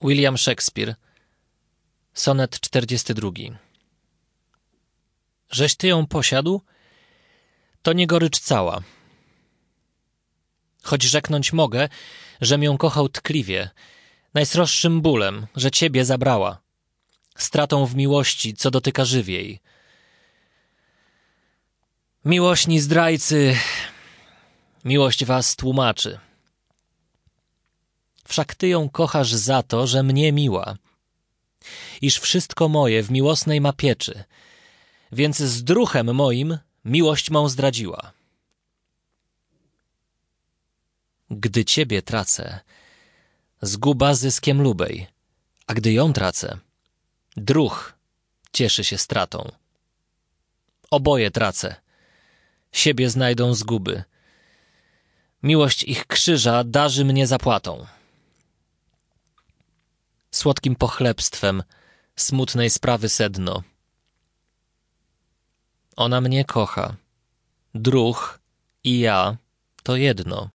William Shakespeare Sonet 42 Żeś ty ją posiadł? To nie gorycz cała. Choć rzeknąć mogę, żem ją kochał tkliwie, najsroższym bólem, że ciebie zabrała, stratą w miłości, co dotyka żywiej. Miłośni zdrajcy, miłość was tłumaczy. Wszak ty ją kochasz za to, że mnie miła, iż wszystko moje w miłosnej ma pieczy, więc z druchem moim miłość mą zdradziła. Gdy ciebie tracę, zguba zyskiem lubej, a gdy ją tracę, druh cieszy się stratą. Oboje tracę, siebie znajdą zguby. Miłość ich krzyża darzy mnie zapłatą. Słodkim pochlebstwem smutnej sprawy sedno. Ona mnie kocha, druh i ja to jedno.